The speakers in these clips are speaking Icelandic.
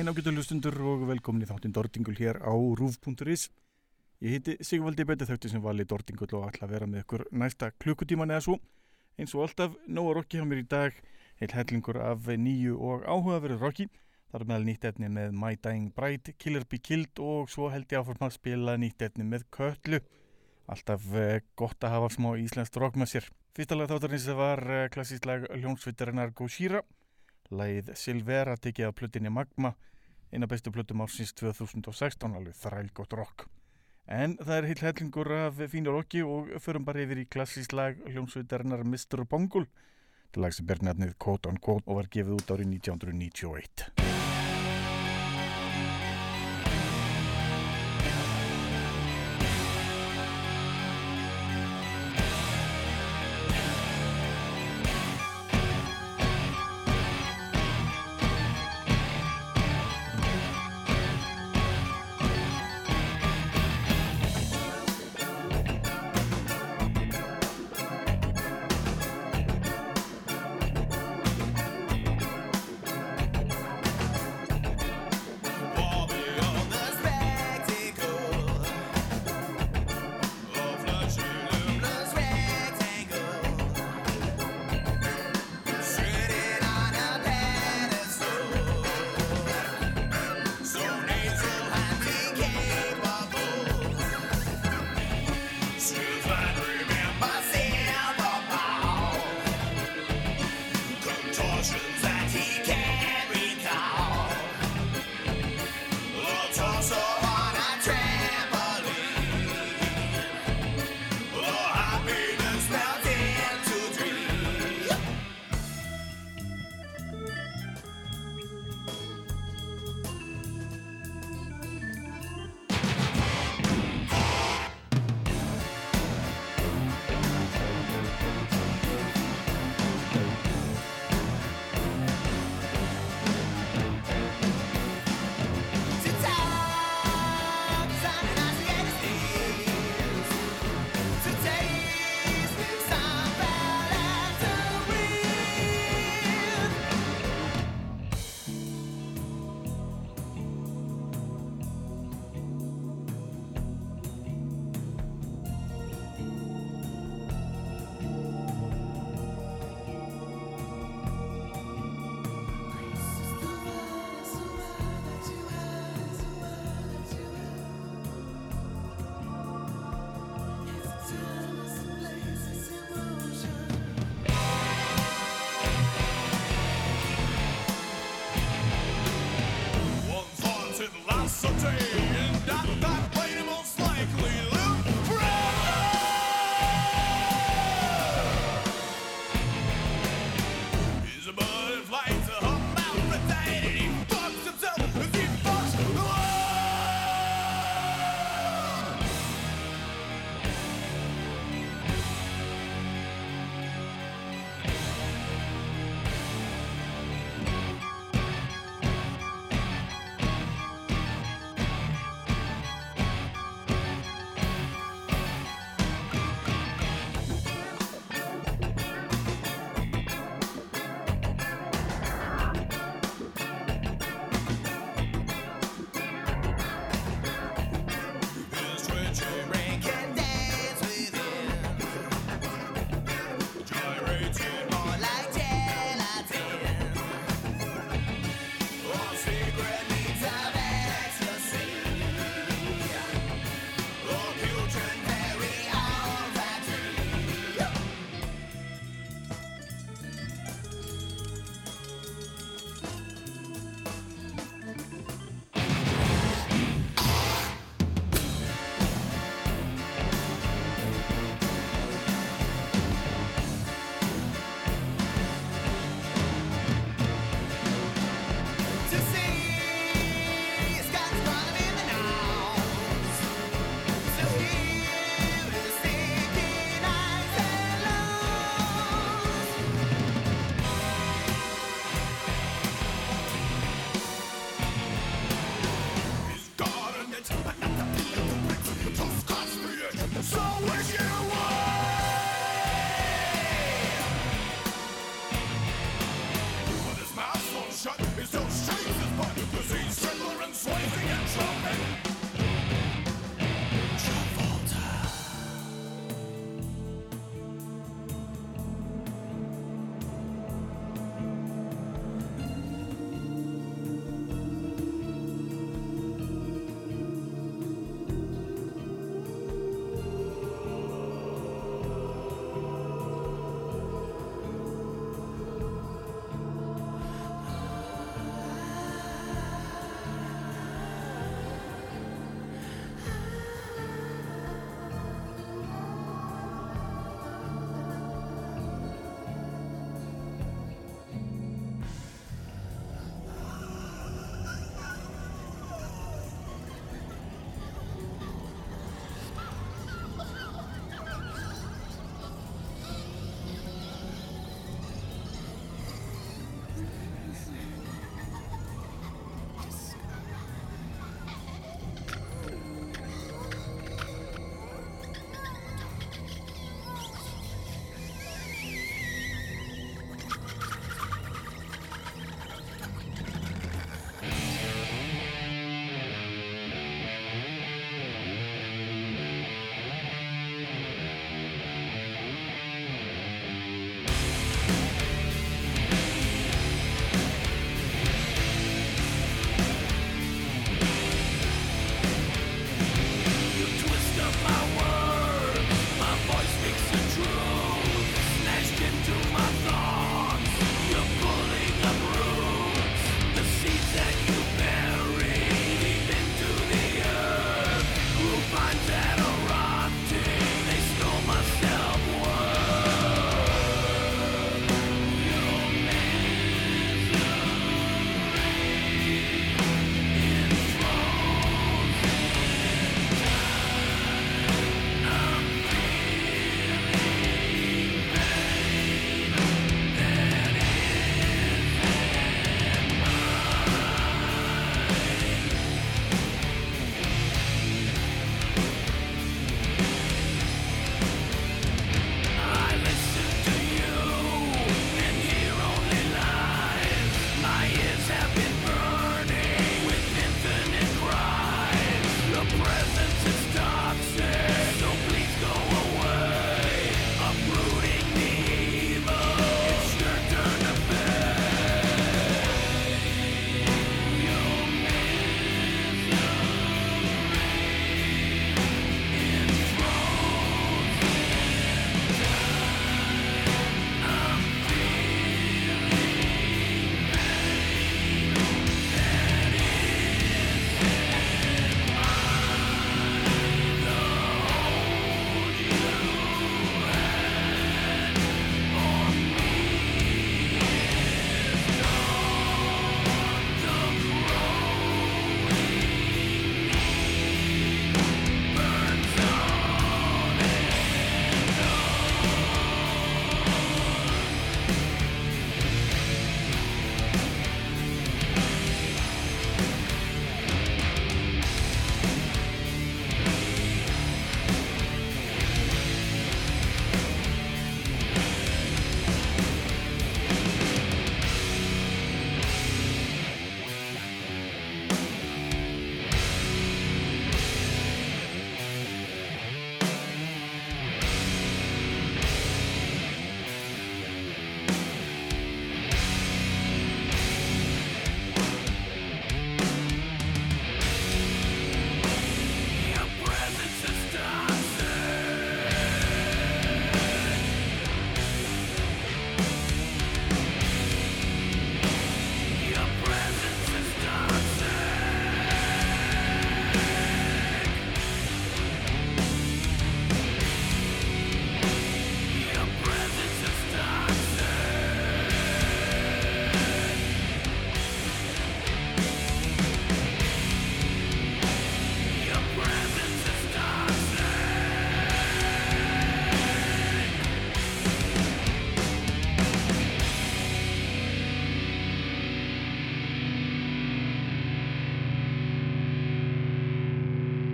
daginn ágættu lustundur og velkomin í þáttinn Dordingul hér á rúf.is. Ég heiti Sigvaldi Beti þautti sem vali Dordingul og ætla að vera með ykkur næsta klukkutíman eða svo. Eins og alltaf, nóga rocki hjá mér í dag, heil hellingur af nýju og áhugaverðu rocki. Það er meðal nýtt etni með My Dying Bride, Killer Be Killed og svo held ég áfram að spila nýtt etni með Köllu. Alltaf eh, gott að hafa smá íslenskt rock með sér. Fyrsta lag þáttarins var eh, klassísk lag hljónsvitarinnar Gojira Læð Silvera tekið af plötinni Magma, eina bestu plötum ársins 2016, alveg þræl gott rock. En það er heil hellingur af fínu rocki og förum bara yfir í klassísk lag hljómsveitarinnar Mr. Bongul. Þetta lag sem ber nefnið Quote on Quote og var gefið út árið 1991.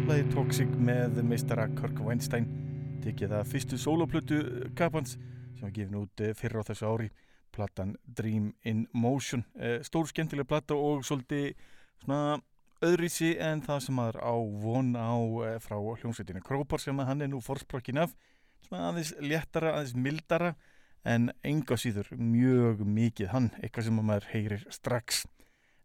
lagi Toxic með meistara Kirk Weinstein. Tekið það fyrstu soloplötu Kapans sem var gefin út eh, fyrra á þessu ári. Platan Dream in Motion eh, stór skemmtilega plata og svolítið svona öðrísi en það sem maður á von á eh, frá hljómsveitina Krópar sem hann er nú forsprokkin af. Svona aðeins léttara, aðeins mildara en enga síður mjög mikið hann, eitthvað sem maður heyrir strax.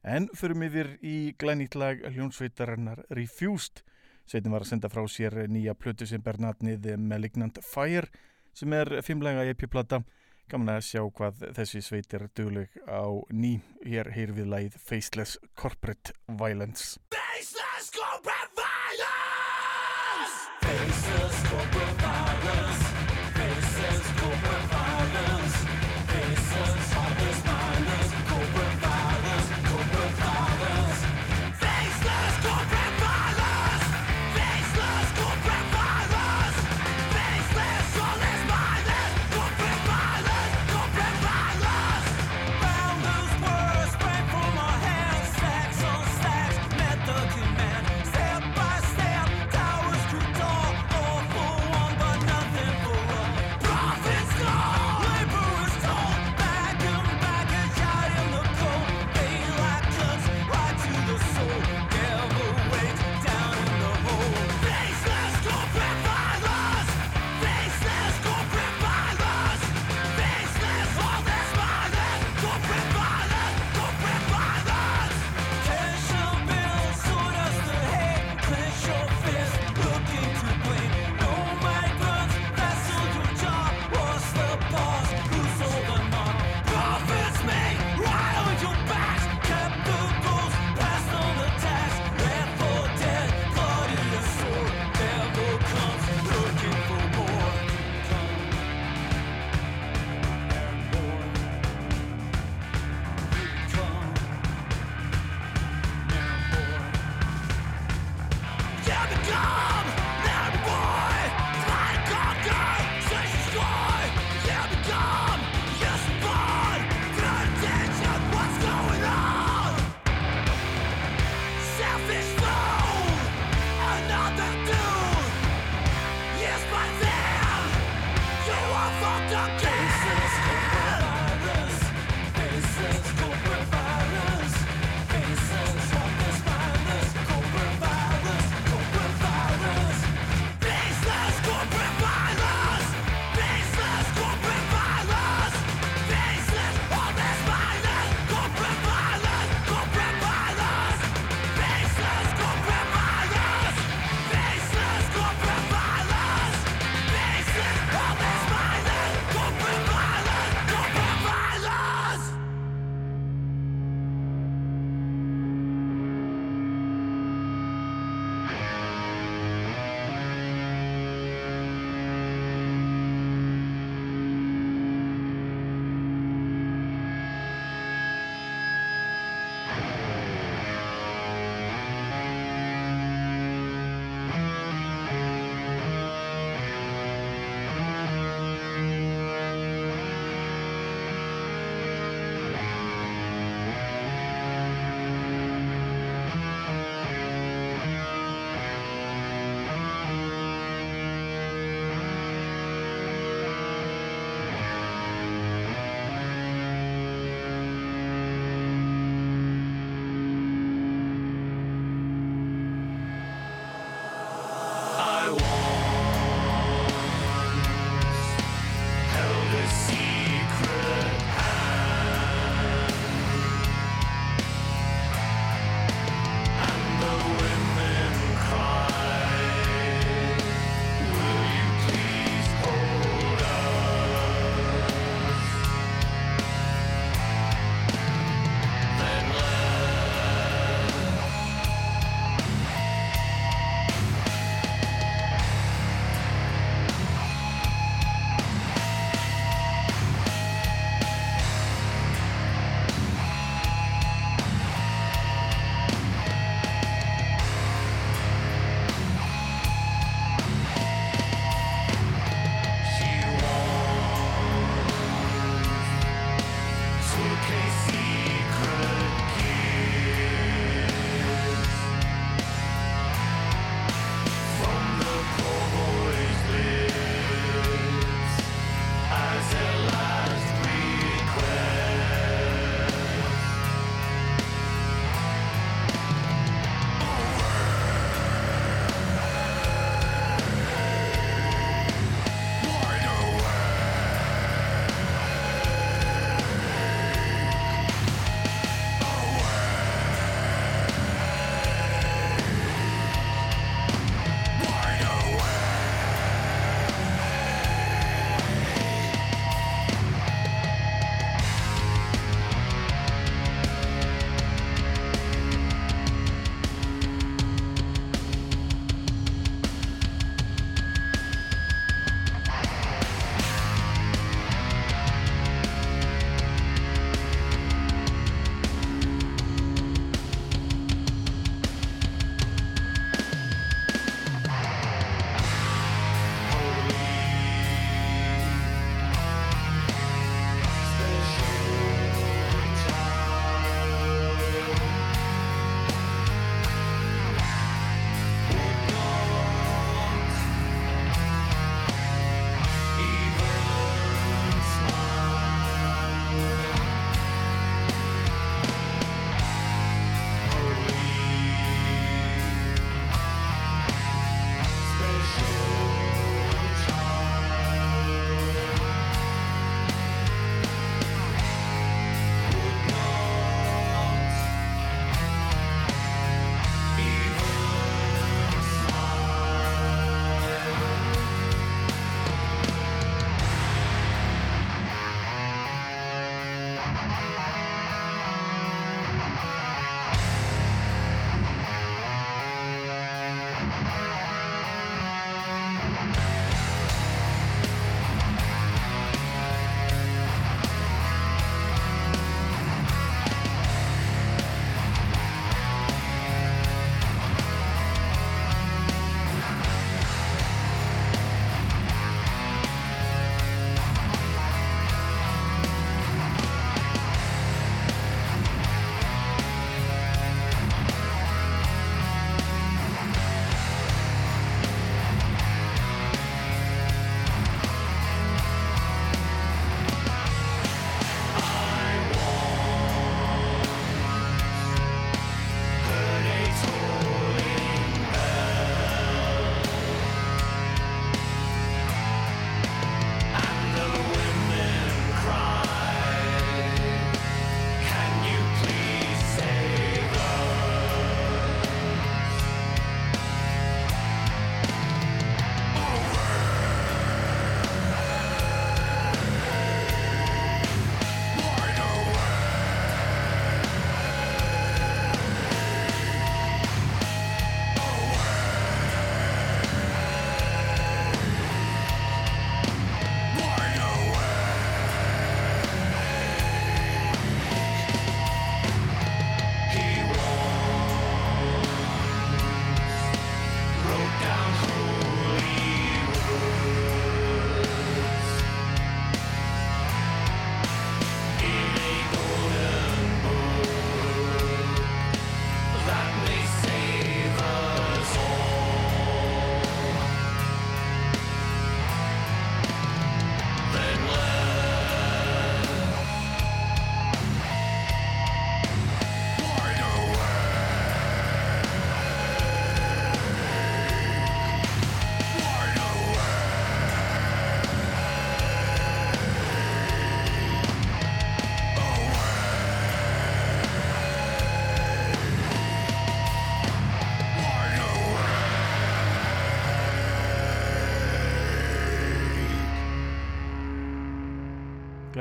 En förum yfir í glænýtlag hljómsveitarinnar Refused Sveitin var að senda frá sér nýja plötu sem ber natnið Malignant Fire sem er fimmlega EP-plata. Gaman að sjá hvað þessi sveit er dögleg á ný. Hér heyr við læð Faceless Corporate Violence. Faceless corporate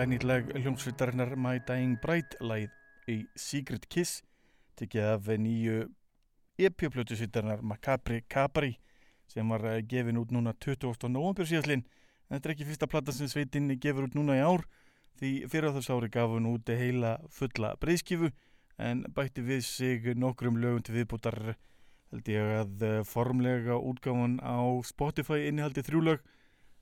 glænýtleg hljómsveitarinnar My Dying Bride lagið í Secret Kiss tekið af nýju EP-plötu sveitarinnar Macabri Capri sem var eh, gefin út núna 20. november síðastlinn en þetta er ekki fyrsta platta sem sveitin gefur út núna í ár því fyrir á þess ári gaf hún út heila fulla breyðskifu en bætti við sig nokkrum lögum til viðbútar held ég að eh, formlega útgáfan á Spotify innihaldi þrjú lög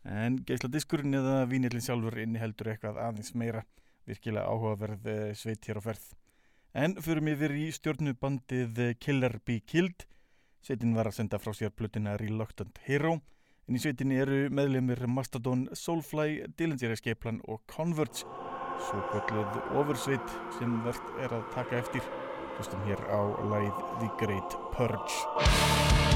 en geisladiskurinn eða vínillin sjálfur inniheldur eitthvað aðeins meira virkilega áhugaverð eh, sveit hér á ferð. En förum yfir í stjórnubandið eh, Killer Be Killed. Sveitin var að senda frá sér plötina Reluctant Hero. En í sveitinni eru meðlemið Mastodon, Soulfly, Dillinger Escape Plan og Converge svo kvölduð ofursveit sem verðt er að taka eftir. Hlustum hér á lagið The Great Purge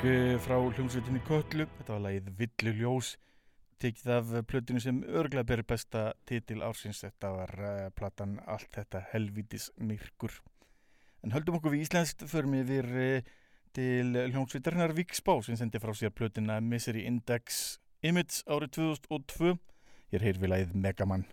frá hljómsveitinni Köllu, þetta var lagið Villu Ljós, tekið af plötinu sem örglega beri besta titil ársins, þetta var uh, platan Allt þetta helvítis myrkur. En höldum okkur við íslenskt, förum yfir uh, til hljómsveitarnar Víksbá sem sendi frá sér plötuna Misery Index Image árið 2002. Hér heyr við lagið Megaman.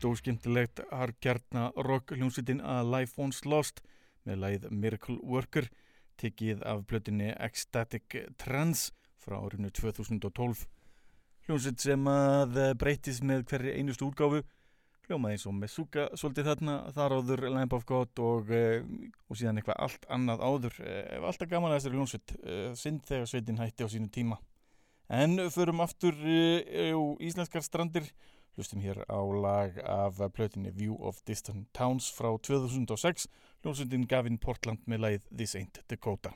Fjölbreytt og skemmtilegt harkjarna rock hljómsveitin að Life Once Lost með lagið Miracle Worker tekið af plötinni Ecstatic Trance frá árinu 2012 hljómsveit sem að breytist með hverri einustu úrgáfu hljómaði eins og Mesuga svolítið þarna, þar áður Lamb of God og, eh, og síðan eitthvað allt annað áður. Eh, alltaf gaman að þessari hljómsveit eh, synd þegar sveitin hætti á sínu tíma. En förum aftur á íslenskar strandir hlustum hér á lag af plötinni View of Distant Towns frá 2006 hljómsveitin Gavin Portland með lagið This Ain't Dakota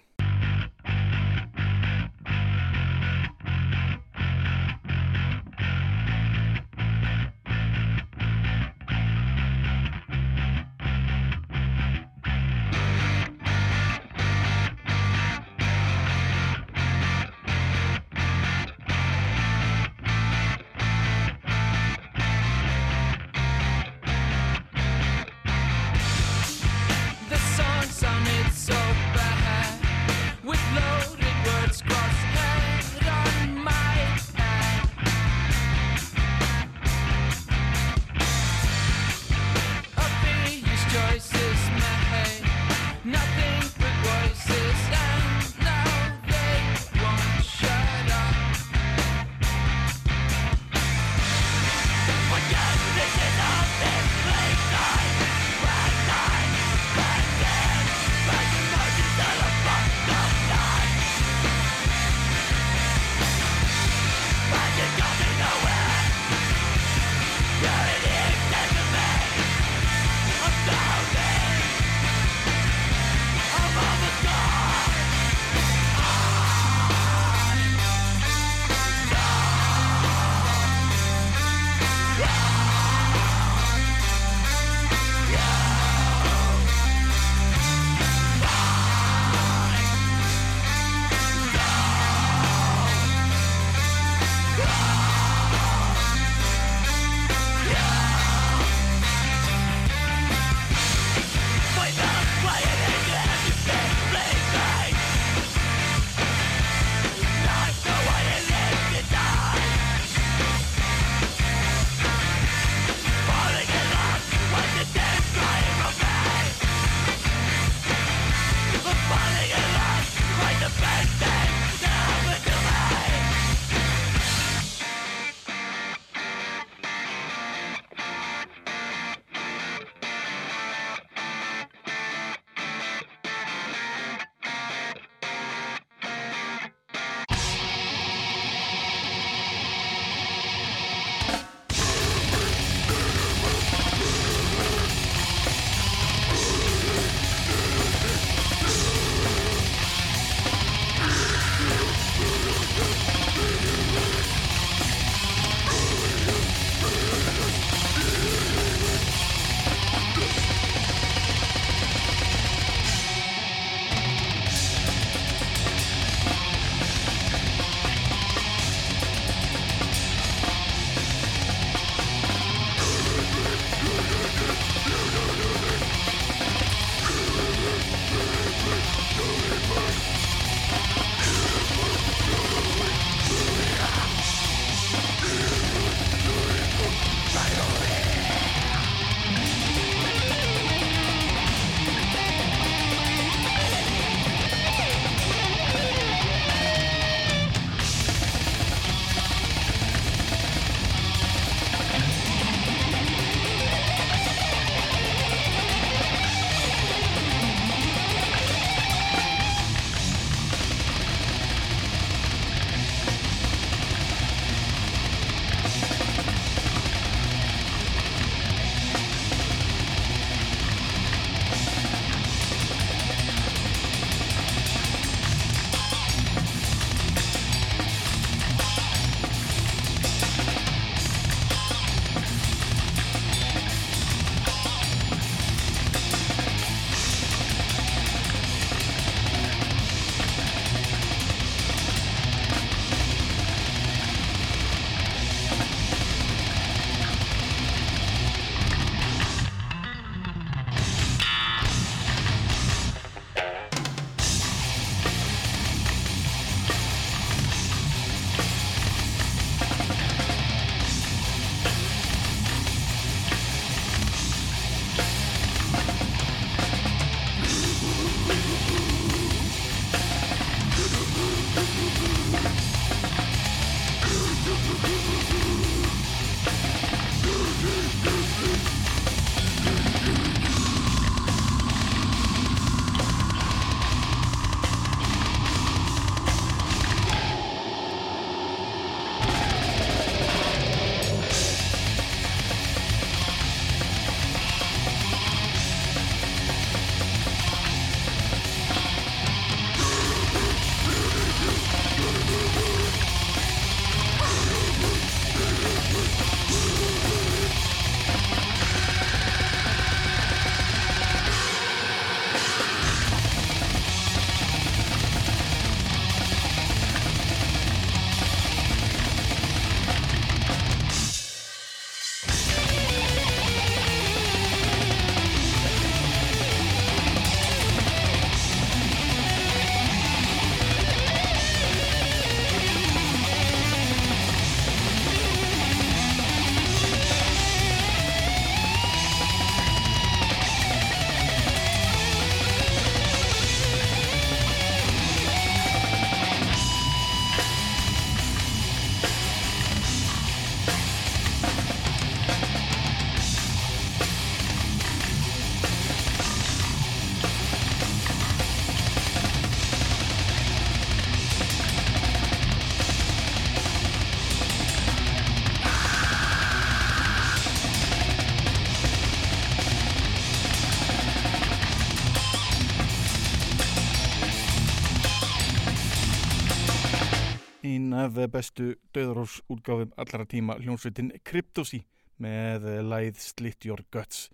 af bestu döðarófs útgáfum allra tíma hljónsveitin Cryptosi með læð Slit Your Guts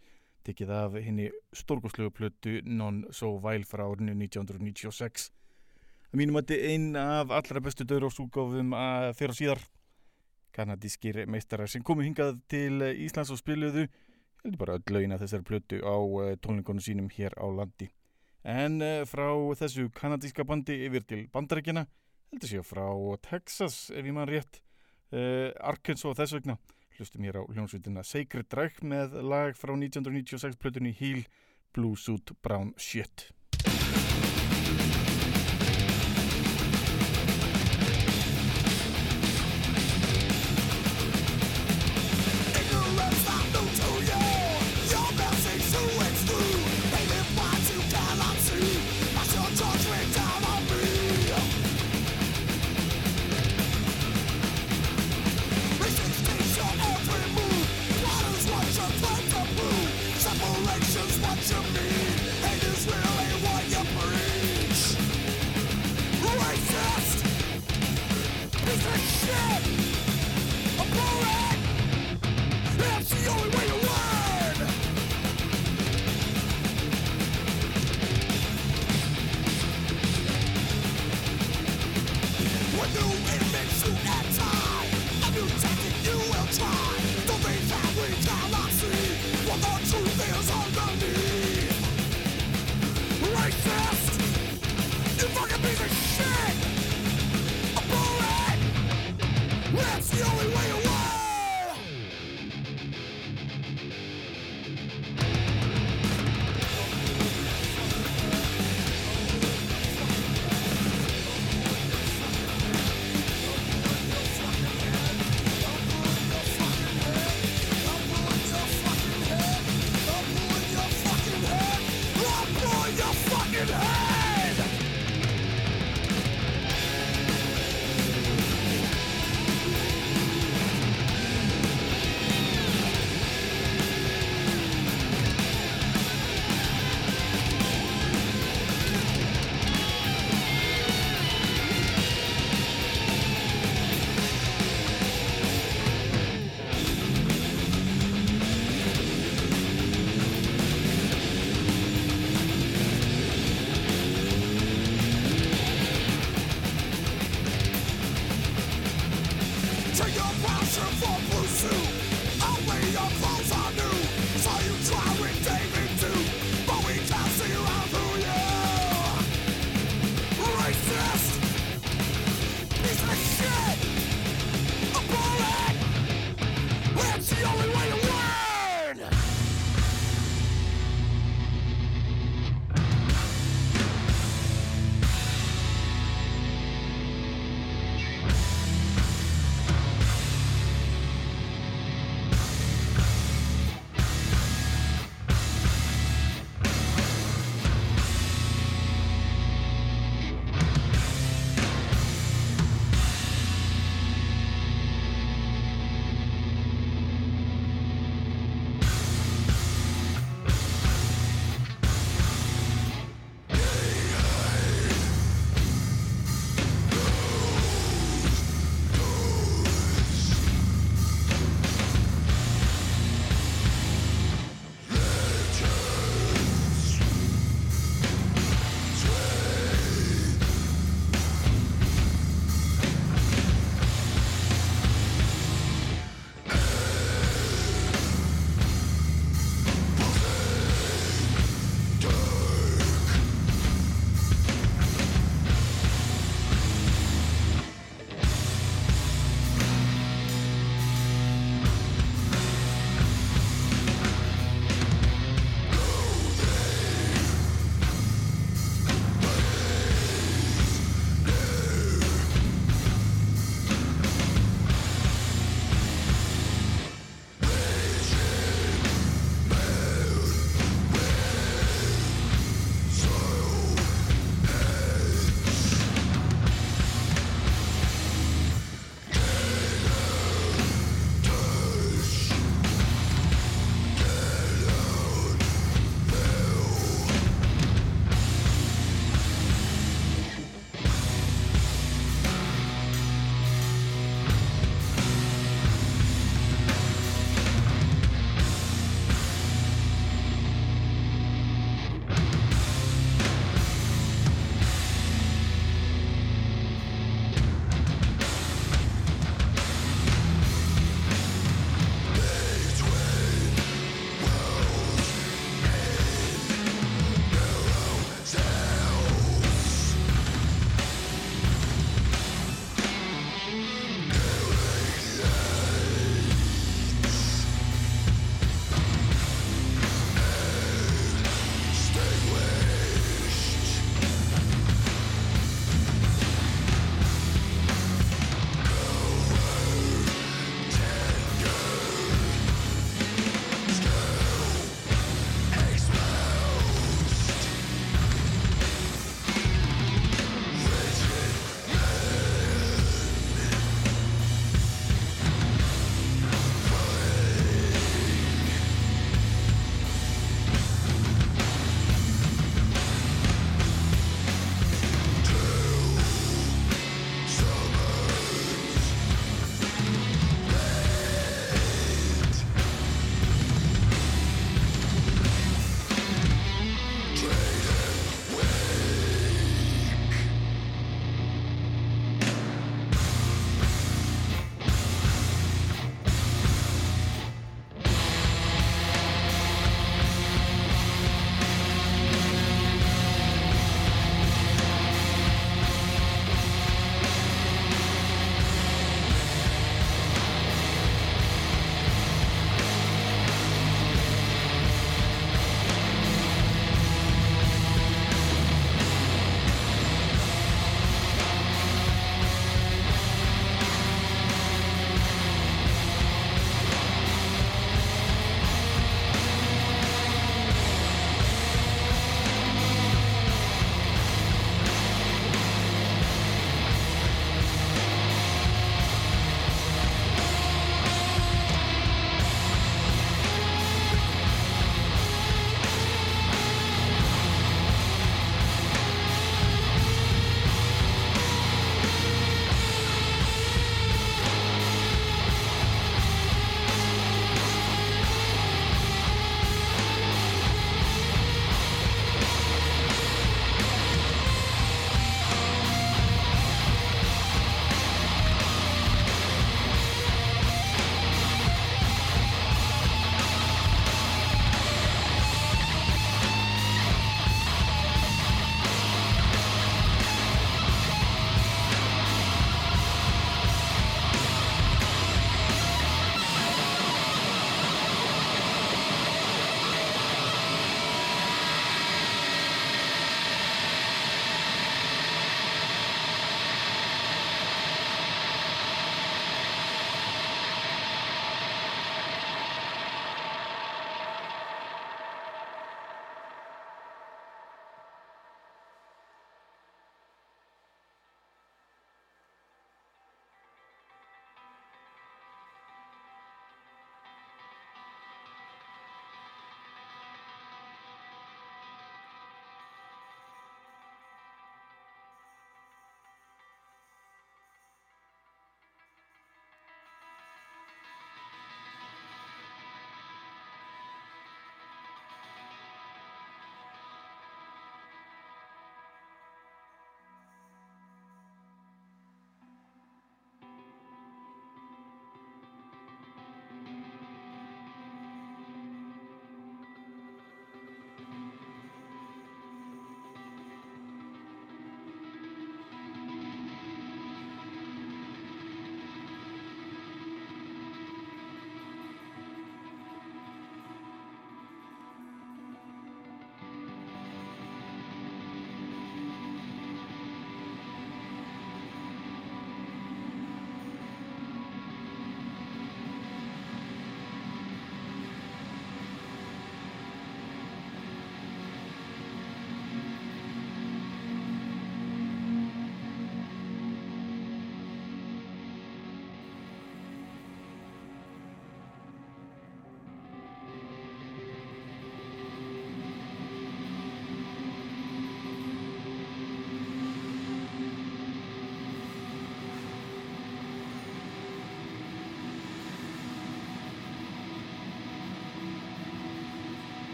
tekið af henni stórgóðslegu plötu Non So Vile frá árinu 1996 að mínum að einn af allra bestu að þeirra síðar. Kanadískir meistarar sem komu hingað til Íslands og spiluðu heldur bara öll lögin af þessari plötu á eh, tónleikonum sínum hér á landi. En eh, frá þessu kanadíska bandi yfir til bandarækjana heldur séu frá Texas ef ég mann rétt. Uh, Arkansas þess vegna. Hlustum hér á hljónsvitina Sacred Drag með lag frá 1996 plötunni Heel Blue Suit Brown Shit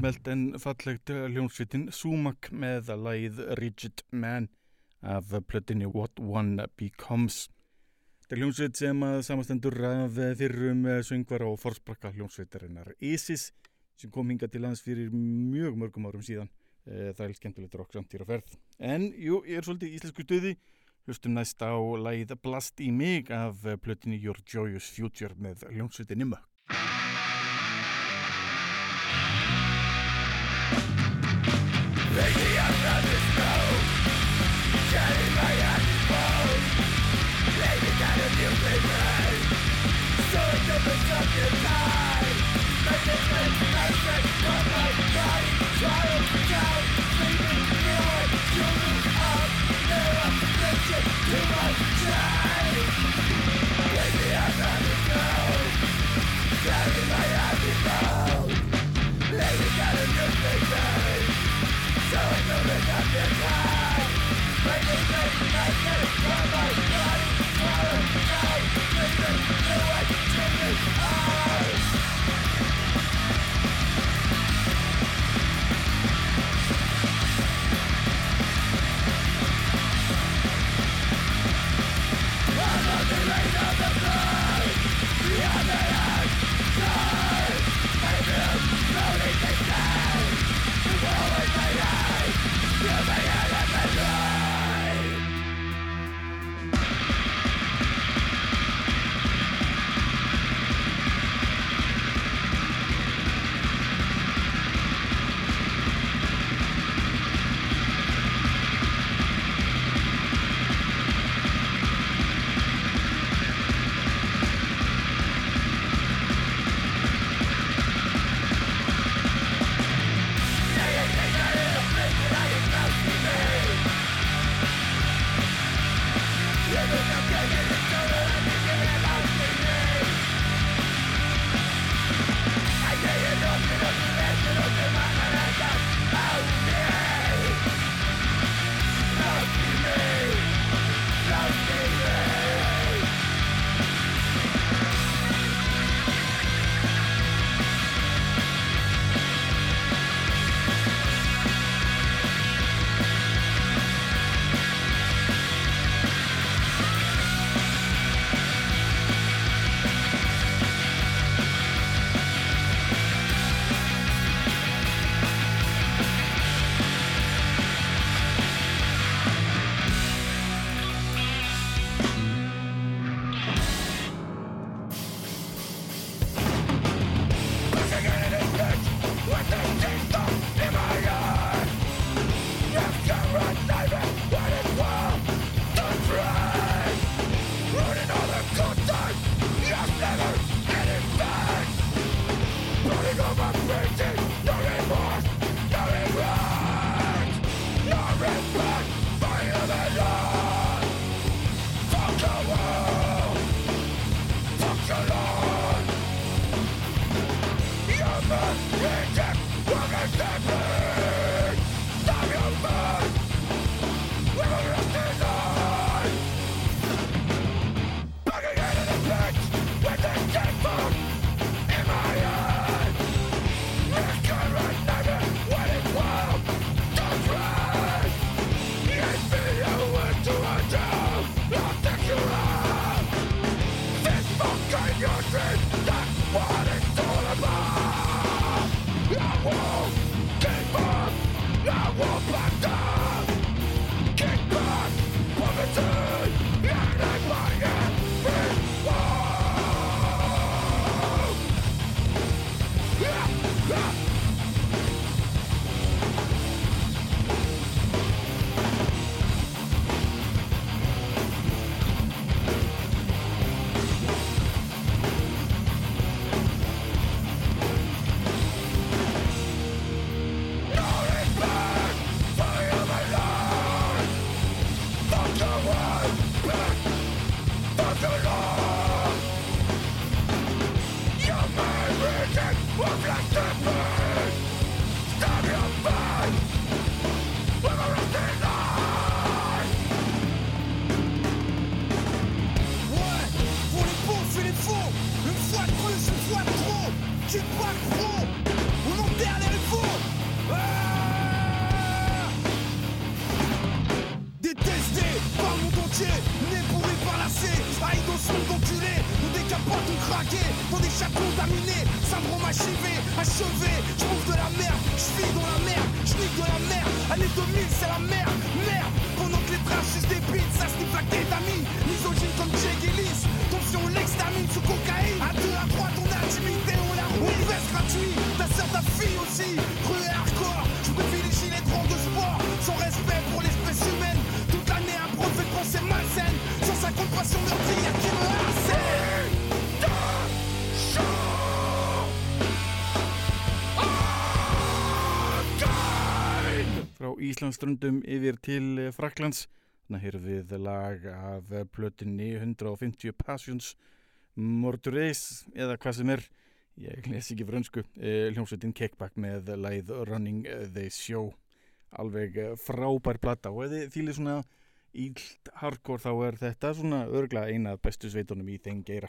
tormelt en fallegt hljómsveitin Sumac með að lagið Rigid Man af plötinni What One Becomes. Þetta er hljómsveit sem að samastendur af fyrrum söngvar og forsprakka hljómsveitarinnar Isis sem kom hinga til lands fyrir mjög mörgum árum síðan. Eh, Það er skemmtilegt rock samt hér á ferð. En jú, ég er svolítið í íslensku stuði. Hlustum næst á lagið Blast í mig af plötinni Your Joyous Future með hljómsveitinni Mökk. you be made So it. can be something Íslandsströndum yfir til eh, Fraklands. Þannig að hér við lag af plötinni 150 Passions Mortureis eða hvað sem er, ég lesi ekki frönsku, eh, hljómsveitin Kekbak með læð Running the Show. Alveg eh, frábær platta og eða þýli svona íld hardcore þá er þetta svona örgla eina bestu sveitunum í þeng geira.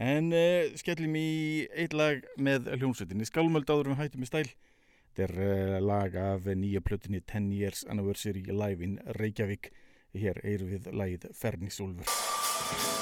En uh, skellum í eitt lag með hljómsveitinni Skálmöld áður við hættum í stæl. Þetta er eh, lag af nýja plötunni Ten Years Anniversary Live in Reykjavík. Hér eyru við lagið Fernisúlfur.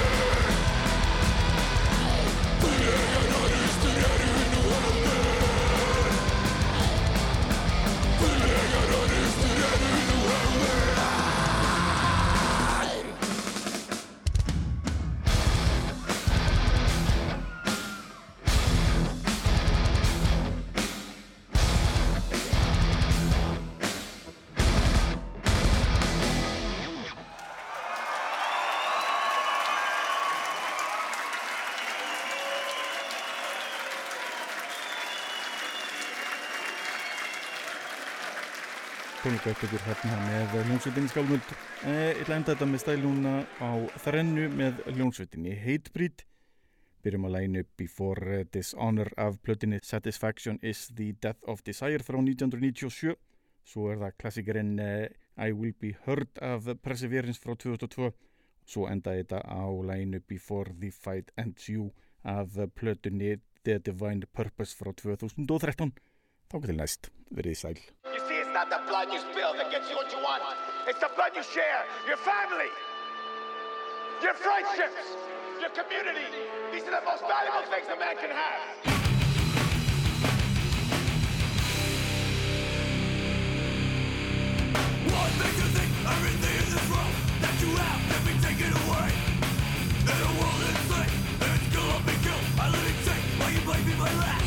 over. Tónleikaupptökur hérna með hljómsveitinni Skálmöld. Eh, ég ætla að enda þetta með stæluna á þrennu með hljómsveitinni Hatebreed. Byrjum að læna upp Before Dishonor af plötinni Satisfaction is the Death of Desire frá 1997. Svo er það klassikerinn eh, I Will Be Heard af Perseverance frá 2002. Svo enda þetta á lænu Before the Fight Ends You af plötinni The Divine Purpose frá 2013. Þá getur næst verið sæl. Not the blood you spill that gets you what you want. It's the blood you share, your family, your friendships, your community. These are the most valuable things a man can have. What makes you think everything is wrong that you have, let me take it away. In a world insane, it's gonna be killed. I live in shame while you blame me my last.